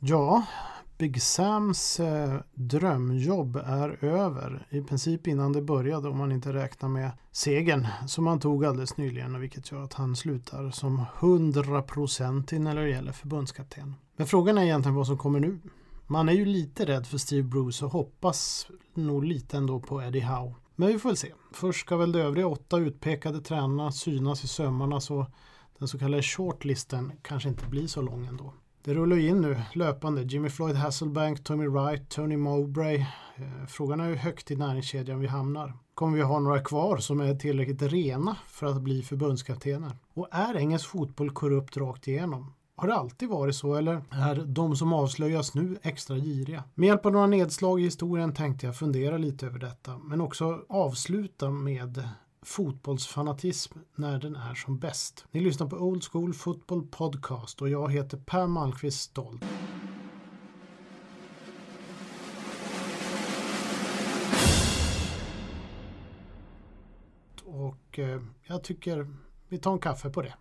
Ja, Big Sams eh, drömjobb är över. I princip innan det började om man inte räknar med segern som han tog alldeles nyligen vilket gör att han slutar som 100% när det gäller förbundskapten. Men frågan är egentligen vad som kommer nu. Man är ju lite rädd för Steve Bruce och hoppas nog lite ändå på Eddie Howe. Men vi får väl se. Först ska väl de övriga åtta utpekade tränarna synas i sömmarna så den så kallade shortlisten kanske inte blir så lång ändå. Det rullar ju in nu löpande. Jimmy Floyd Hasselbank, Tommy Wright, Tony Mowbray. Eh, frågan är hur högt i näringskedjan vi hamnar. Kommer vi ha några kvar som är tillräckligt rena för att bli förbundskaptener? Och är engelsk fotboll korrupt rakt igenom? Har det alltid varit så eller är de som avslöjas nu extra giriga? Med hjälp av några nedslag i historien tänkte jag fundera lite över detta men också avsluta med fotbollsfanatism när den är som bäst. Ni lyssnar på Old School Football Podcast och jag heter Per Malmqvist Stolt. Och eh, jag tycker vi tar en kaffe på det.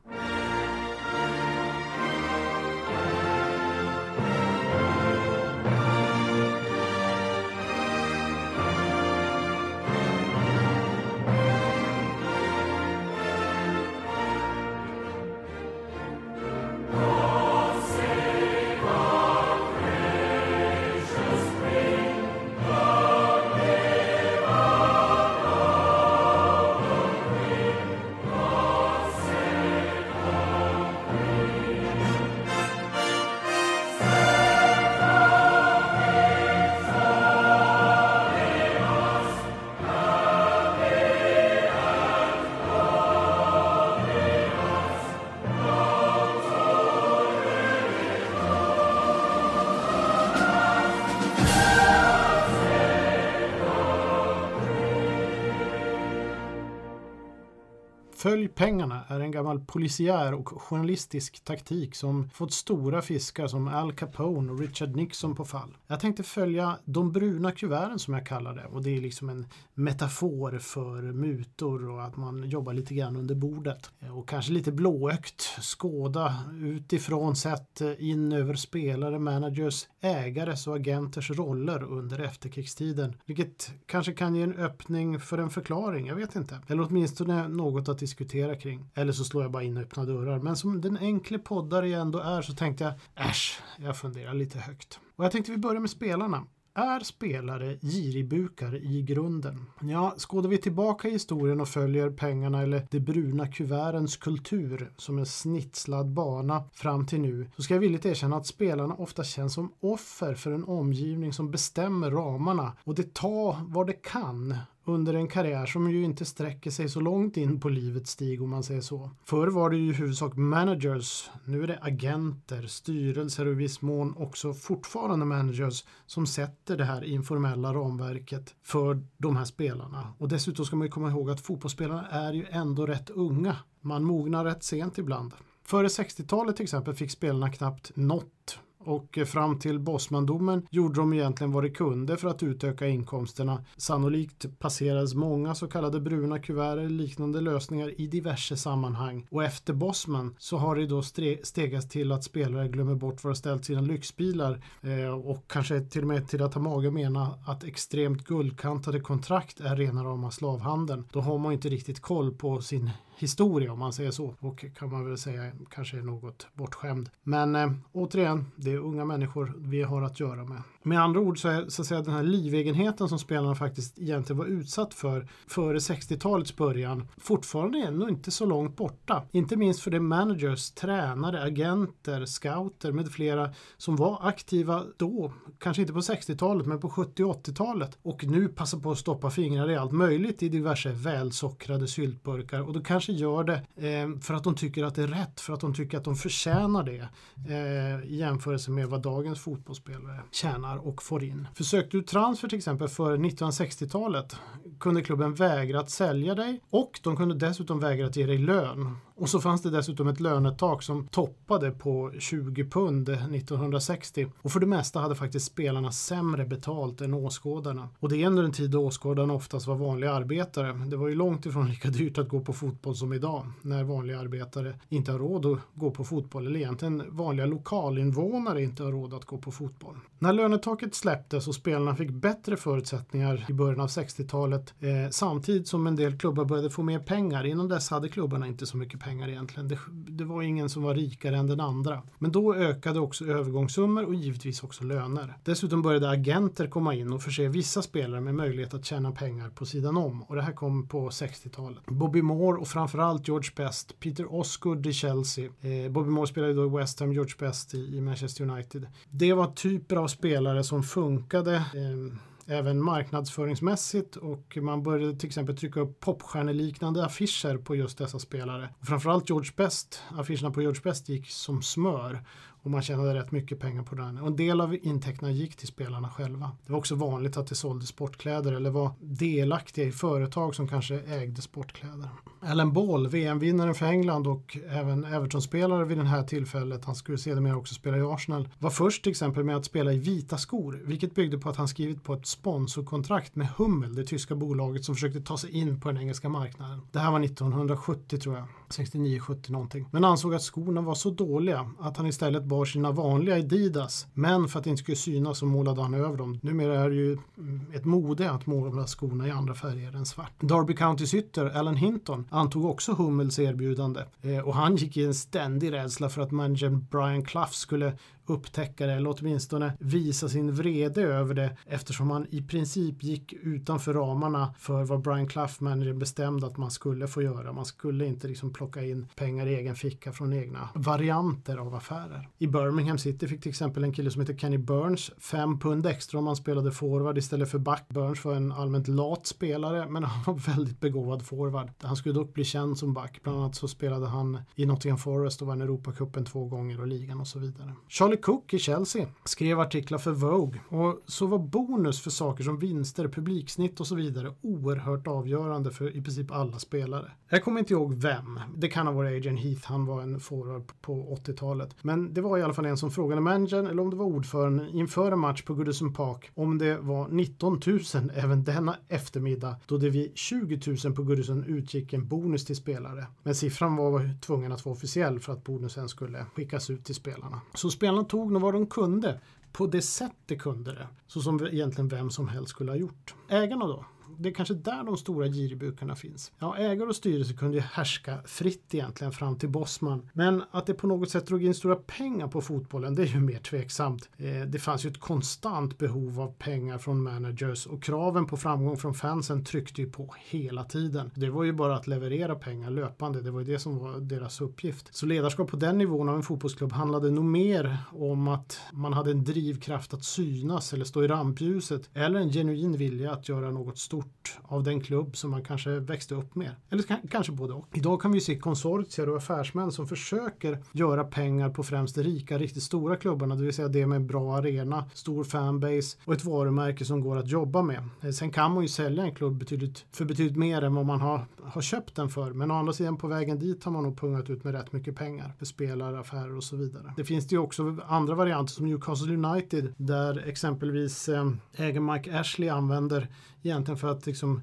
Följ pengarna är en gammal polisiär och journalistisk taktik som fått stora fiskar som Al Capone och Richard Nixon på fall. Jag tänkte följa de bruna kuverten som jag kallar det och det är liksom en metafor för mutor och att man jobbar lite grann under bordet. Och kanske lite blåögt skåda utifrån sett in över spelare, managers, ägares och agenters roller under efterkrigstiden. Vilket kanske kan ge en öppning för en förklaring, jag vet inte. Eller åtminstone något att diskutera diskutera kring. Eller så slår jag bara in öppna dörrar. Men som den enkle poddare jag ändå är så tänkte jag äsch, jag funderar lite högt. Och jag tänkte vi börjar med spelarna. Är spelare giribukar i grunden? Ja, skådar vi tillbaka i historien och följer pengarna eller de bruna kuvertens kultur som en snitslad bana fram till nu så ska jag villigt erkänna att spelarna ofta känns som offer för en omgivning som bestämmer ramarna och det tar vad det kan under en karriär som ju inte sträcker sig så långt in på livets stig om man säger så. Förr var det ju i huvudsak managers, nu är det agenter, styrelser och i viss mån också fortfarande managers som sätter det här informella ramverket för de här spelarna. Och dessutom ska man ju komma ihåg att fotbollsspelarna är ju ändå rätt unga. Man mognar rätt sent ibland. Före 60-talet till exempel fick spelarna knappt något och eh, fram till Bosmandomen gjorde de egentligen vad de kunde för att utöka inkomsterna. Sannolikt passerades många så kallade bruna kuvert eller liknande lösningar i diverse sammanhang och efter Bosman så har det då stegats till att spelare glömmer bort var de ställt sina lyxbilar eh, och kanske till och med till att ha mage mena att extremt guldkantade kontrakt är rena rama slavhandeln. Då har man inte riktigt koll på sin historia om man säger så. Och kan man väl säga kanske är något bortskämd. Men eh, återigen, det är unga människor vi har att göra med. Med andra ord så är så att säga, den här livegenheten som spelarna faktiskt egentligen var utsatt för före 60-talets början fortfarande ännu inte så långt borta. Inte minst för de managers, tränare, agenter, scouter med flera som var aktiva då, kanske inte på 60-talet men på 70 och 80-talet och nu passar på att stoppa fingrar i allt möjligt i diverse välsockrade syltburkar. Och då kanske gör det eh, för att de tycker att det är rätt, för att de tycker att de förtjänar det eh, i jämförelse med vad dagens fotbollsspelare tjänar pengar och får in. Försökte du transfer till exempel för 1960-talet kunde klubben vägra att sälja dig och de kunde dessutom vägra att ge dig lön och så fanns det dessutom ett lönetak som toppade på 20 pund 1960 och för det mesta hade faktiskt spelarna sämre betalt än åskådarna. Och det är under en tid då åskådarna oftast var vanliga arbetare. Det var ju långt ifrån lika dyrt att gå på fotboll som idag när vanliga arbetare inte har råd att gå på fotboll eller egentligen vanliga lokalinvånare inte har råd att gå på fotboll. När lönetaket släpptes och spelarna fick bättre förutsättningar i början av 60-talet eh, samtidigt som en del klubbar började få mer pengar. Innan dess hade klubbarna inte så mycket pengar egentligen. Det, det var ingen som var rikare än den andra. Men då ökade också övergångssummor och givetvis också löner. Dessutom började agenter komma in och förse vissa spelare med möjlighet att tjäna pengar på sidan om och det här kom på 60-talet. Bobby Moore och framförallt George Best, Peter Osgood i Chelsea. Eh, Bobby Moore spelade då i West Ham, George Best i, i Manchester United. Det var typer av spelare som funkade eh, även marknadsföringsmässigt och man började till exempel trycka upp popstjärneliknande affischer på just dessa spelare. Och framförallt George Best, affischerna på George Best gick som smör och man tjänade rätt mycket pengar på den. Och en del av intäkterna gick till spelarna själva. Det var också vanligt att de sålde sportkläder eller var delaktiga i företag som kanske ägde sportkläder. Alan Ball, VM-vinnaren för England och även Everton-spelare vid det här tillfället, han skulle sedermera också spela i Arsenal, var först till exempel med att spela i vita skor, vilket byggde på att han skrivit på ett sponsorkontrakt med Hummel, det tyska bolaget som försökte ta sig in på den engelska marknaden. Det här var 1970 tror jag, 69-70 någonting. Men ansåg att skorna var så dåliga att han istället bad kvar sina vanliga Adidas. Men för att det inte skulle synas så målade han över dem. Numera är det ju mm, ett mode att måla skorna i andra färger än svart. Derby Countys ytter, Alan Hinton, antog också Hummels erbjudande. Eh, och han gick i en ständig rädsla för att managern Brian Clough skulle upptäcka det eller åtminstone visa sin vrede över det eftersom han i princip gick utanför ramarna för vad Brian Clough, managern, bestämde att man skulle få göra. Man skulle inte liksom plocka in pengar i egen ficka från egna varianter av affärer. I Birmingham City fick till exempel en kille som heter Kenny Burns fem pund extra om han spelade forward istället för back. Burns var en allmänt lat spelare men han var väldigt begåvad forward. Han skulle dock bli känd som back. Bland annat så spelade han i Nottingham Forest och vann Europacupen två gånger och ligan och så vidare. Charlie Charlie Cook i Chelsea skrev artiklar för Vogue och så var bonus för saker som vinster, publiksnitt och så vidare oerhört avgörande för i princip alla spelare. Jag kommer inte ihåg vem. Det kan ha varit Adrian Heath, han var en forward på 80-talet. Men det var i alla fall en som frågade managern, eller om det var ordföranden, inför en match på Goodison Park om det var 19 000 även denna eftermiddag då det vid 20 000 på Goodison utgick en bonus till spelare. Men siffran var tvungen att vara officiell för att bonusen skulle skickas ut till spelarna. Så spelarna tog nog vad de kunde på det sätt de kunde det. Så som egentligen vem som helst skulle ha gjort. Ägarna då? Det är kanske där de stora giribukarna finns. Ja, ägare och styrelse kunde ju härska fritt egentligen fram till Bosman. Men att det på något sätt drog in stora pengar på fotbollen, det är ju mer tveksamt. Eh, det fanns ju ett konstant behov av pengar från managers och kraven på framgång från fansen tryckte ju på hela tiden. Det var ju bara att leverera pengar löpande, det var ju det som var deras uppgift. Så ledarskap på den nivån av en fotbollsklubb handlade nog mer om att man hade en drivkraft att synas eller stå i rampljuset eller en genuin vilja att göra något stort stort av den klubb som man kanske växte upp med. Eller kanske både och. Idag kan vi se konsortier och affärsmän som försöker göra pengar på främst de rika, riktigt stora klubbarna, det vill säga det med bra arena, stor fanbase och ett varumärke som går att jobba med. Eh, sen kan man ju sälja en klubb betydligt, för betydligt mer än vad man har, har köpt den för. Men å andra sidan på vägen dit har man nog pungat ut med rätt mycket pengar för spelare, affärer och så vidare. Det finns det ju också andra varianter som Newcastle United där exempelvis eh, äger Mike Ashley använder egentligen för att liksom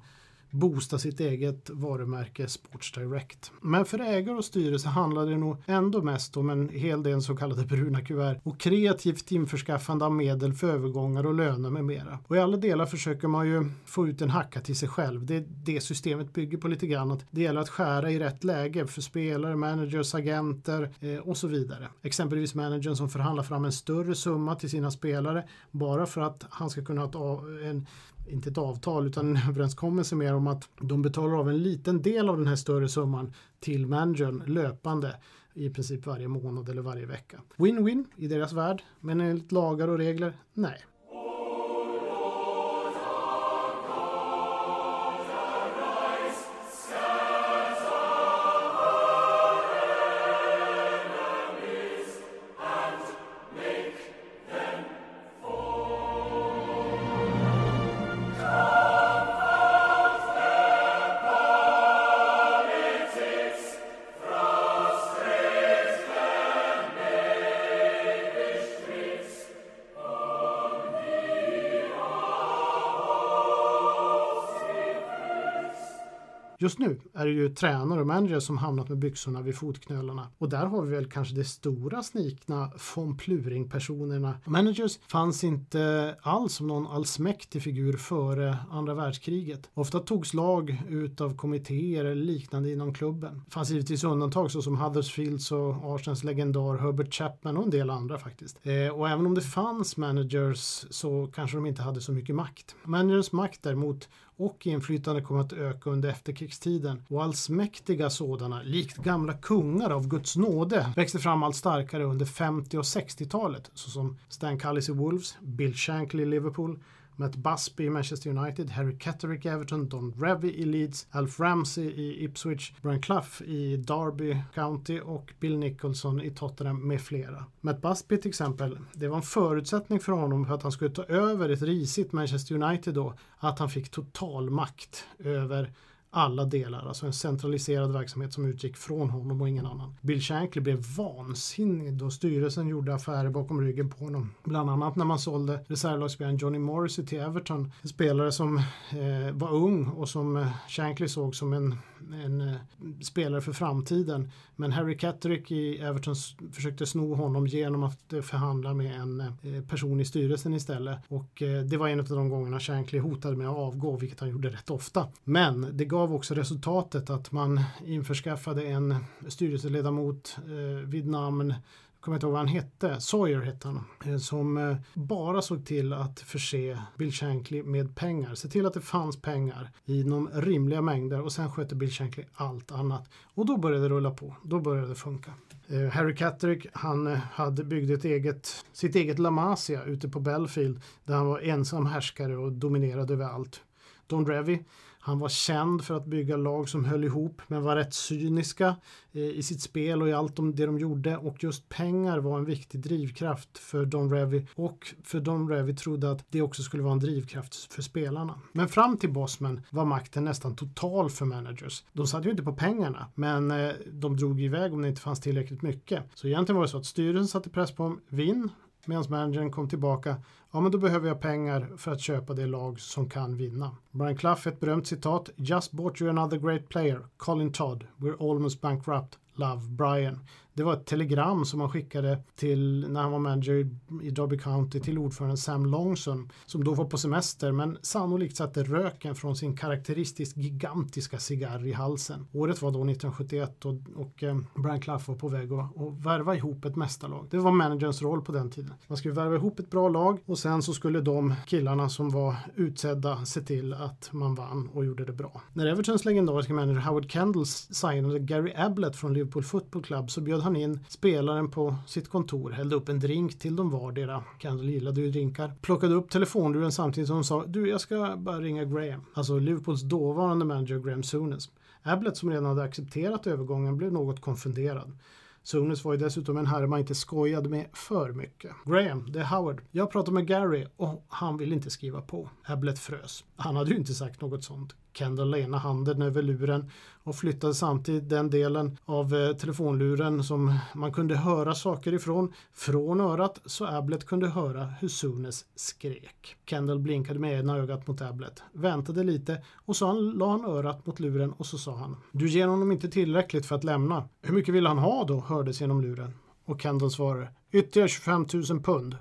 boosta sitt eget varumärke Sports Direct. Men för ägare och styrelse handlar det nog ändå mest om en hel del så kallade bruna kuvert och kreativt införskaffande av medel för övergångar och löner med mera. Och i alla delar försöker man ju få ut en hacka till sig själv. Det är det systemet bygger på lite grann. Att det gäller att skära i rätt läge för spelare, managers, agenter eh, och så vidare. Exempelvis managern som förhandlar fram en större summa till sina spelare bara för att han ska kunna ha en inte ett avtal utan en överenskommelse mer om att de betalar av en liten del av den här större summan till managern löpande i princip varje månad eller varje vecka. Win-win i deras värld, men enligt lagar och regler, nej. Just nu är det ju tränare och manager som hamnat med byxorna vid fotknölarna och där har vi väl kanske det stora snikna von Pluring-personerna. Managers fanns inte alls som någon allsmäktig figur före andra världskriget. Ofta togs lag ut av kommittéer eller liknande inom klubben. Det fanns givetvis undantag såsom Huddersfields och Arsens legendar Herbert Chapman och en del andra faktiskt. Eh, och även om det fanns managers så kanske de inte hade så mycket makt. Managers makt däremot och inflytande kom att öka under efterkrigstiden. Och allsmäktiga sådana, likt gamla kungar av Guds nåde, växte fram allt starkare under 50 och 60-talet såsom Stan Cullis i Wolves, Bill Shankly i Liverpool, Matt Busby i Manchester United, Harry Catterick i Everton, Don Revy i Leeds, Alf Ramsey i Ipswich, Brian Clough i Derby County och Bill Nicholson i Tottenham med flera. Matt Busby till exempel, det var en förutsättning för honom för att han skulle ta över ett risigt Manchester United då, att han fick total makt över alla delar, alltså en centraliserad verksamhet som utgick från honom och ingen annan. Bill Shankly blev vansinnig då styrelsen gjorde affärer bakom ryggen på honom. Bland annat när man sålde reservlagsspelaren Johnny Morrissey till Everton. En spelare som eh, var ung och som eh, Shankly såg som en, en eh, spelare för framtiden. Men Harry Catterick i Everton försökte sno honom genom att eh, förhandla med en eh, person i styrelsen istället. Och det var en av de gångerna Shankly hotade med att avgå, vilket han gjorde rätt ofta. Men det gav också resultatet att man införskaffade en styrelseledamot vid namn kommer inte ihåg vad han hette, Sawyer hette han, eh, som eh, bara såg till att förse Bill Shankly med pengar, se till att det fanns pengar inom rimliga mängder och sen skötte Bill Shankly allt annat. Och då började det rulla på, då började det funka. Eh, Harry Catterick, han hade byggt ett eget, sitt eget Lamasia ute på Belfield där han var ensam härskare och dominerade över allt. Don Revy, han var känd för att bygga lag som höll ihop men var rätt cyniska eh, i sitt spel och i allt det de gjorde och just pengar var en viktig drivkraft för Don Revy och för Don Revy trodde att det också skulle vara en drivkraft för spelarna. Men fram till Bosman var makten nästan total för managers. De satt ju inte på pengarna men eh, de drog iväg om det inte fanns tillräckligt mycket. Så egentligen var det så att styrelsen satte press på dem, vinn medan managern kom tillbaka ja men då behöver jag pengar för att köpa det lag som kan vinna. Brian Clough, ett berömt citat. Just bought you another great player, Colin Todd. We're almost bankrupt. Love Brian. Det var ett telegram som han skickade till när han var manager i Derby County till ordföranden Sam Longson som då var på semester men sannolikt satte röken från sin karaktäristiskt gigantiska cigarr i halsen. Året var då 1971 och, och eh, Brian Clough var på väg att, att värva ihop ett mästarlag. Det var managerns roll på den tiden. Man skulle värva ihop ett bra lag och sen så skulle de killarna som var utsedda se till att man vann och gjorde det bra. När Evertons legendariska manager Howard Kendall signade Gary Ablett från Liverpool Football Club så bjöd han in spelaren på sitt kontor, hällde upp en drink till dem vardera. Kendall gillade ju drinkar. Plockade upp telefonluren samtidigt som hon sa du jag ska bara ringa Graham. Alltså Liverpools dåvarande manager Graham Souness. Ablett som redan hade accepterat övergången blev något konfunderad. Souness var ju dessutom en herre man inte skojade med för mycket. Graham, det är Howard. Jag pratade med Gary och han vill inte skriva på. Ablett frös. Han hade ju inte sagt något sånt. Kendall la ena handen över luren och flyttade samtidigt den delen av eh, telefonluren som man kunde höra saker ifrån från örat så Ablett kunde höra hur Sunes skrek. Kendall blinkade med ena ögat mot Ablett, väntade lite och så la han örat mot luren och så sa han Du ger honom inte tillräckligt för att lämna. Hur mycket vill han ha då? hördes genom luren. Och Kendall svarade Ytterligare 25 000 pund.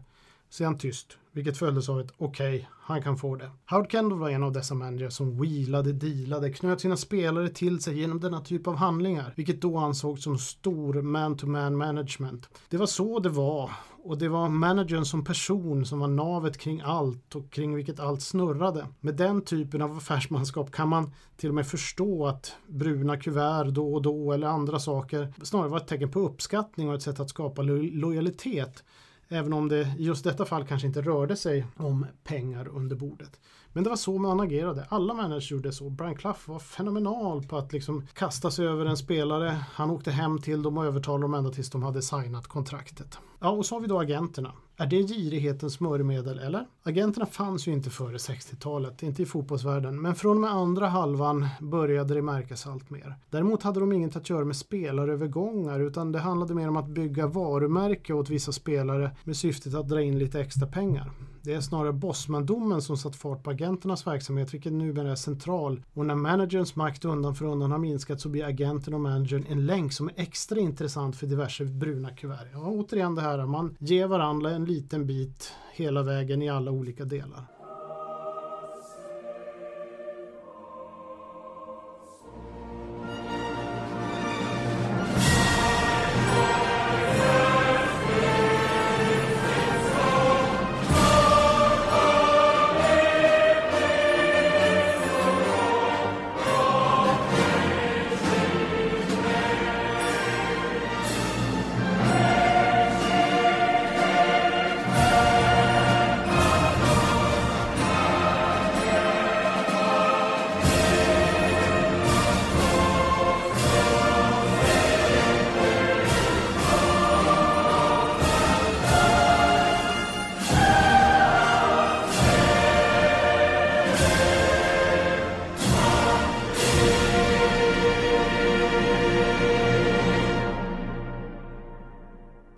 Sen tyst, vilket följdes av ett okej, okay, han kan få det. Howard Kendall var en av dessa managers som wheelade, dealade, knöt sina spelare till sig genom denna typ av handlingar, vilket då ansågs som stor man-to-man management. Det var så det var och det var managern som person som var navet kring allt och kring vilket allt snurrade. Med den typen av affärsmanskap kan man till och med förstå att bruna kuvert då och då eller andra saker snarare var ett tecken på uppskattning och ett sätt att skapa lo lojalitet Även om det i just detta fall kanske inte rörde sig om pengar under bordet. Men det var så man agerade. Alla managers gjorde så. Brian Clough var fenomenal på att liksom kasta sig över en spelare. Han åkte hem till dem och övertalade dem ända tills de hade signat kontraktet. Ja, och så har vi då agenterna. Är det girighetens smörjmedel eller? Agenterna fanns ju inte före 60-talet, inte i fotbollsvärlden, men från och med andra halvan började det märkas allt mer. Däremot hade de inget att göra med spelarövergångar utan det handlade mer om att bygga varumärke åt vissa spelare med syftet att dra in lite extra pengar. Det är snarare Bosmandomen som satt fart på agenternas verksamhet, vilket numera är central. Och när managerns makt undan för undan har minskat så blir agenten och managern en länk som är extra intressant för diverse bruna kuvert. Ja, återigen det här, man ger varandra en liten bit hela vägen i alla olika delar.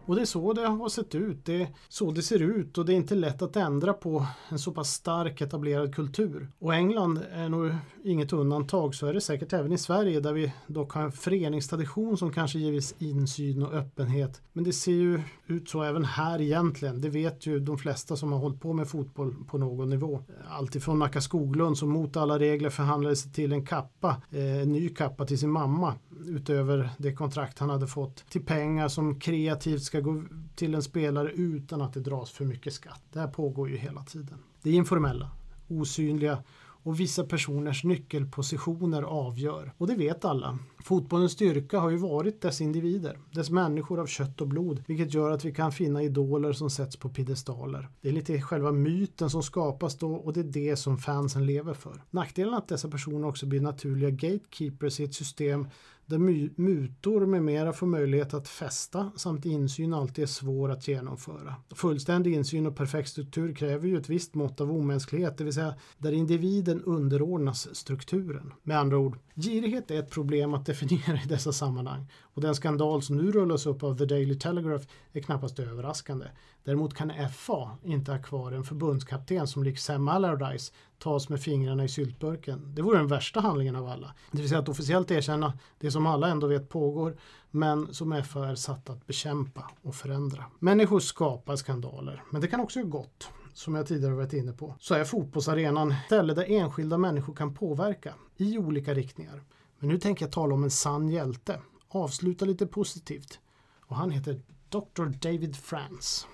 Och det är så det har sett ut. Det är så det ser ut och det är inte lätt att ändra på en så pass stark etablerad kultur. Och England är nog inget undantag. Så är det säkert även i Sverige där vi dock har en föreningstradition som kanske ger viss insyn och öppenhet. Men det ser ju ut så även här egentligen. Det vet ju de flesta som har hållit på med fotboll på någon nivå. Alltifrån Nacka Skoglund som mot alla regler förhandlade sig till en kappa, eh, en ny kappa till sin mamma utöver det kontrakt han hade fått till pengar som kreativt ska gå till en spelare utan att det dras för mycket skatt. Det här pågår ju hela tiden. Det är informella, osynliga och vissa personers nyckelpositioner avgör. Och det vet alla. Fotbollens styrka har ju varit dess individer, dess människor av kött och blod, vilket gör att vi kan finna idoler som sätts på piedestaler. Det är lite själva myten som skapas då och det är det som fansen lever för. Nackdelen är att dessa personer också blir naturliga gatekeepers i ett system där mutor med mera får möjlighet att fästa samt insyn alltid är svår att genomföra. Fullständig insyn och perfekt struktur kräver ju ett visst mått av omänsklighet, det vill säga där individen underordnas strukturen. Med andra ord, girighet är ett problem att definiera i dessa sammanhang och den skandal som nu rullas upp av The Daily Telegraph är knappast överraskande. Däremot kan FA inte ha kvar en förbundskapten som likt Sam Allardyce tas med fingrarna i syltburken. Det vore den värsta handlingen av alla. Det vill säga att officiellt erkänna det som alla ändå vet pågår men som FA är satt att bekämpa och förändra. Människor skapar skandaler, men det kan också göra gott som jag tidigare varit inne på, så är fotbollsarenan ett ställe där enskilda människor kan påverka i olika riktningar. Men nu tänker jag tala om en sann hjälte. Avsluta lite positivt. Och han heter Dr. David France.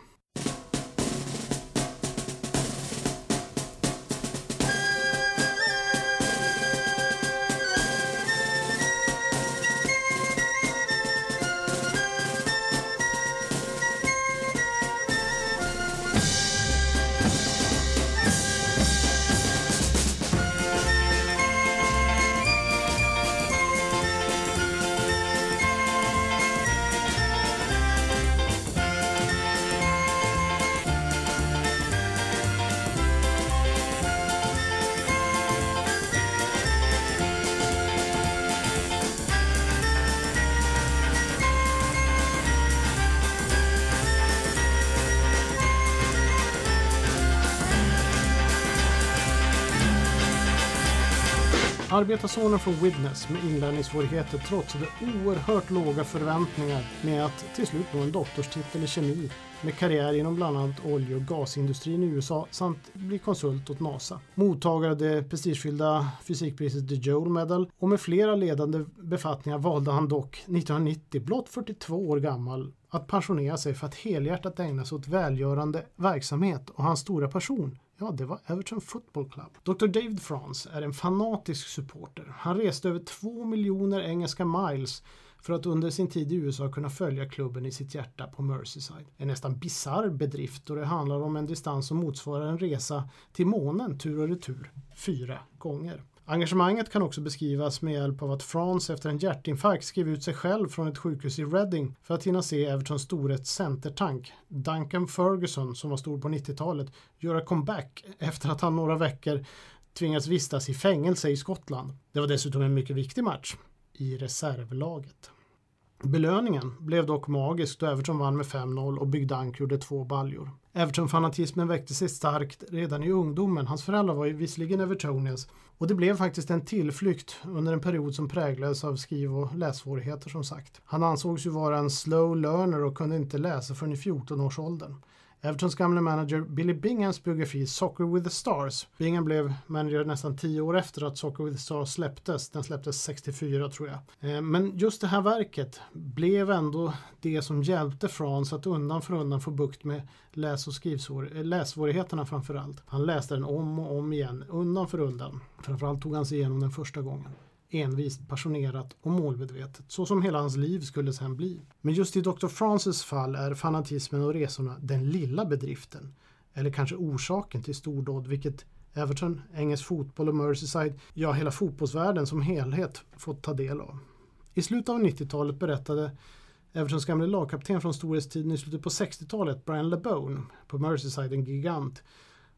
Arbetarsonen från Witness med inlärningssvårigheter trotsade oerhört låga förväntningar med att till slut nå en doktorstitel i kemi med karriär inom bland annat olje och gasindustrin i USA samt bli konsult åt NASA. Mottagare av det prestigefyllda fysikpriset The Joule Medal och med flera ledande befattningar valde han dock 1990, blott 42 år gammal, att pensionera sig för att helhjärtat ägna sig åt välgörande verksamhet och hans stora passion Ja, det var Everton Football Club. Dr. David France är en fanatisk supporter. Han reste över två miljoner engelska miles för att under sin tid i USA kunna följa klubben i sitt hjärta på Merseyside. En nästan bizarr bedrift och det handlar om en distans som motsvarar en resa till månen tur och retur fyra gånger. Engagemanget kan också beskrivas med hjälp av att France efter en hjärtinfarkt skrev ut sig själv från ett sjukhus i Reading för att hinna se Evertons storhet centertank Duncan Ferguson som var stor på 90-talet göra comeback efter att han några veckor tvingats vistas i fängelse i Skottland. Det var dessutom en mycket viktig match i reservlaget. Belöningen blev dock magisk då Everton vann med 5-0 och Big Dunk gjorde två baljor. Everton-fanatismen väckte sig starkt redan i ungdomen. Hans föräldrar var ju visserligen Evertonians och det blev faktiskt en tillflykt under en period som präglades av skriv och lässvårigheter som sagt. Han ansågs ju vara en slow learner och kunde inte läsa förrän i 14-årsåldern. Evertons gamle manager Billy Binghams biografi Soccer with the Stars. Bingham blev manager nästan tio år efter att Soccer with the Stars släpptes. Den släpptes 64 tror jag. Eh, men just det här verket blev ändå det som hjälpte Frans att undan för undan få bukt med läs och skrivsvår eh, lässvårigheterna framför allt. Han läste den om och om igen, undan för undan. Framförallt tog han sig igenom den första gången envist, passionerat och målmedvetet, så som hela hans liv skulle sen bli. Men just i Dr. Francis fall är fanatismen och resorna den lilla bedriften, eller kanske orsaken till stordåd, vilket Everton, engelsk fotboll och Merseyside, ja hela fotbollsvärlden som helhet fått ta del av. I slutet av 90-talet berättade Evertons gamle lagkapten från storhetstiden i slutet på 60-talet, Brian LeBone, på Merseyside, en gigant.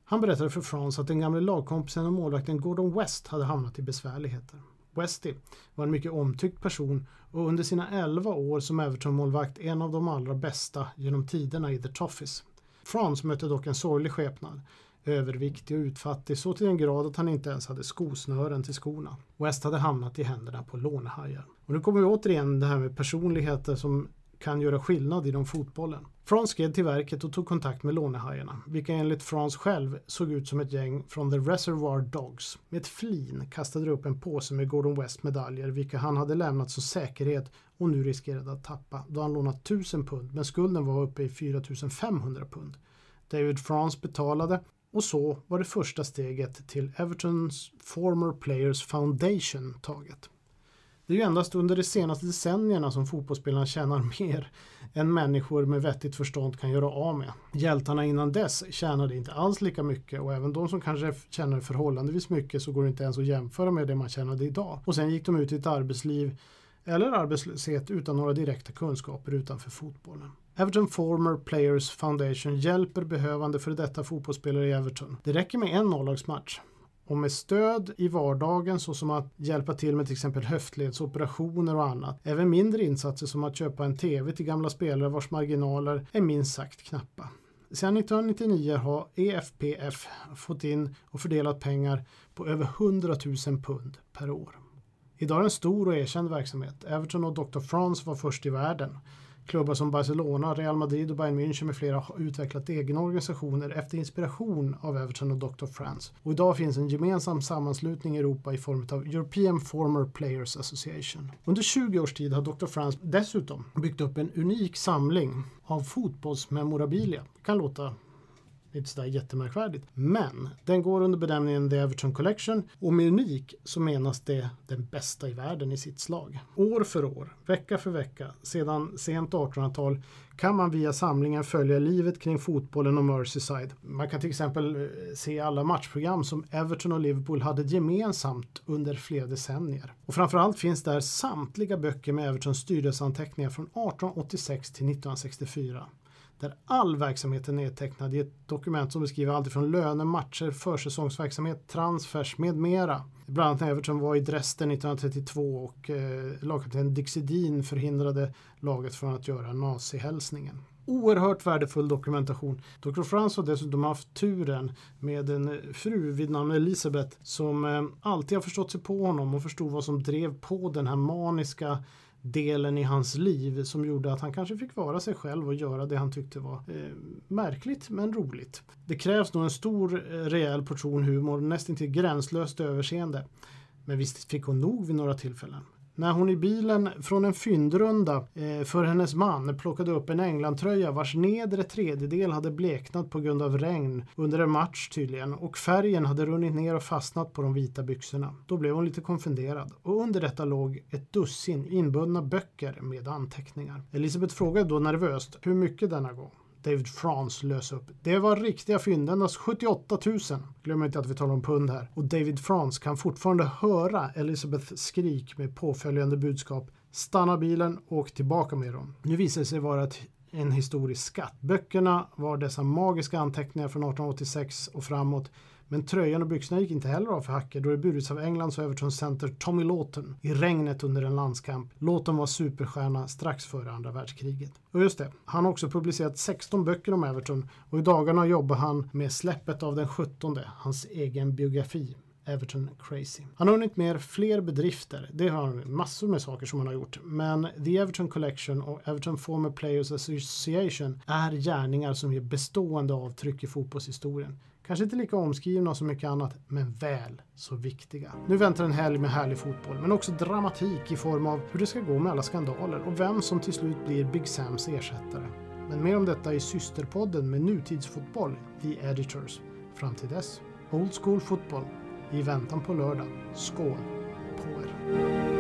Han berättade för Frans att den gamle lagkompisen och målvakten Gordon West hade hamnat i besvärligheter. Westy var en mycket omtyckt person och under sina 11 år som Everton-målvakt en av de allra bästa genom tiderna i The Toffees. Frans mötte dock en sorglig skepnad. Överviktig och utfattig så till den grad att han inte ens hade skosnören till skorna. West hade hamnat i händerna på lånehajar. Och nu kommer vi återigen det här med personligheter som kan göra skillnad inom fotbollen. Frans skred till verket och tog kontakt med lånehajarna, vilka enligt Frans själv såg ut som ett gäng från The Reservoir Dogs. Med ett flin kastade de upp en påse med Gordon West medaljer, vilka han hade lämnat som säkerhet och nu riskerade att tappa då han lånat 1000 pund, men skulden var uppe i 4500 pund. David Frans betalade och så var det första steget till Evertons Former Players Foundation taget. Det är ju endast under de senaste decennierna som fotbollsspelarna tjänar mer än människor med vettigt förstånd kan göra av med. Hjältarna innan dess tjänade inte alls lika mycket och även de som kanske tjänade förhållandevis mycket så går det inte ens att jämföra med det man tjänade idag. Och sen gick de ut i ett arbetsliv eller arbetslöshet utan några direkta kunskaper utanför fotbollen. Everton Former Players Foundation hjälper behövande för detta fotbollsspelare i Everton. Det räcker med en nollagsmatch och med stöd i vardagen såsom att hjälpa till med till exempel höftledsoperationer och annat. Även mindre insatser som att köpa en TV till gamla spelare vars marginaler är minst sagt knappa. Sedan 1999 har EFPF fått in och fördelat pengar på över 100 000 pund per år. Idag är det en stor och erkänd verksamhet. Everton och Dr. France var först i världen. Klubbar som Barcelona, Real Madrid och Bayern München med flera har utvecklat egna organisationer efter inspiration av Everton och Dr. France. Och idag finns en gemensam sammanslutning i Europa i form av European Former Players Association. Under 20 års tid har Dr. France dessutom byggt upp en unik samling av fotbollsmemorabilia. Det kan låta inte sådär jättemärkvärdigt. Men den går under benämningen The Everton Collection och med unik så menas det den bästa i världen i sitt slag. År för år, vecka för vecka, sedan sent 1800-tal kan man via samlingen följa livet kring fotbollen och Merseyside. Man kan till exempel eh, se alla matchprogram som Everton och Liverpool hade gemensamt under flera decennier. Och framförallt finns där samtliga böcker med Evertons styrelseanteckningar från 1886 till 1964 där all verksamhet är nedtecknad i ett dokument som beskriver allt från löner, matcher, försäsongsverksamhet, transfers med mera. Bland annat när Everton var i Dresden 1932 och eh, lagkapten Dick Sedin förhindrade laget från att göra nazihälsningen. Oerhört värdefull dokumentation. Dr. Frans har dessutom haft turen med en fru vid namn Elisabeth som eh, alltid har förstått sig på honom och förstod vad som drev på den här maniska delen i hans liv som gjorde att han kanske fick vara sig själv och göra det han tyckte var eh, märkligt men roligt. Det krävs nog en stor eh, rejäl portion humor, nästan till gränslöst överseende. Men visst fick hon nog vid några tillfällen när hon i bilen från en fyndrunda eh, för hennes man plockade upp en Englandtröja vars nedre tredjedel hade bleknat på grund av regn under en match tydligen och färgen hade runnit ner och fastnat på de vita byxorna. Då blev hon lite konfunderad och under detta låg ett dussin inbundna böcker med anteckningar. Elisabeth frågade då nervöst hur mycket denna gång. David France lös upp. Det var riktiga fynd, endast 78 000. Glöm inte att vi talar om pund här. Och David France kan fortfarande höra Elizabeths skrik med påföljande budskap Stanna bilen och åk tillbaka med dem. Nu visar det sig vara ett en historisk skatt. Böckerna var dessa magiska anteckningar från 1886 och framåt men tröjan och byxorna gick inte heller av för Hacke då det burits av Englands och Evertons center Tommy Lawton i regnet under en landskamp. Lawton var superstjärna strax före andra världskriget. Och just det, han har också publicerat 16 böcker om Everton och i dagarna jobbar han med släppet av den 17, hans egen biografi. Everton Crazy. Han har hunnit med fler bedrifter. Det har han massor med saker som han har gjort. Men The Everton Collection och Everton Former Players Association är gärningar som ger bestående avtryck i fotbollshistorien. Kanske inte lika omskrivna som mycket annat, men väl så viktiga. Nu väntar en helg med härlig fotboll, men också dramatik i form av hur det ska gå med alla skandaler och vem som till slut blir Big Sams ersättare. Men mer om detta i systerpodden med nutidsfotboll, The Editors. Fram till dess, Old School Fotboll i väntan på lördag. Skål på er!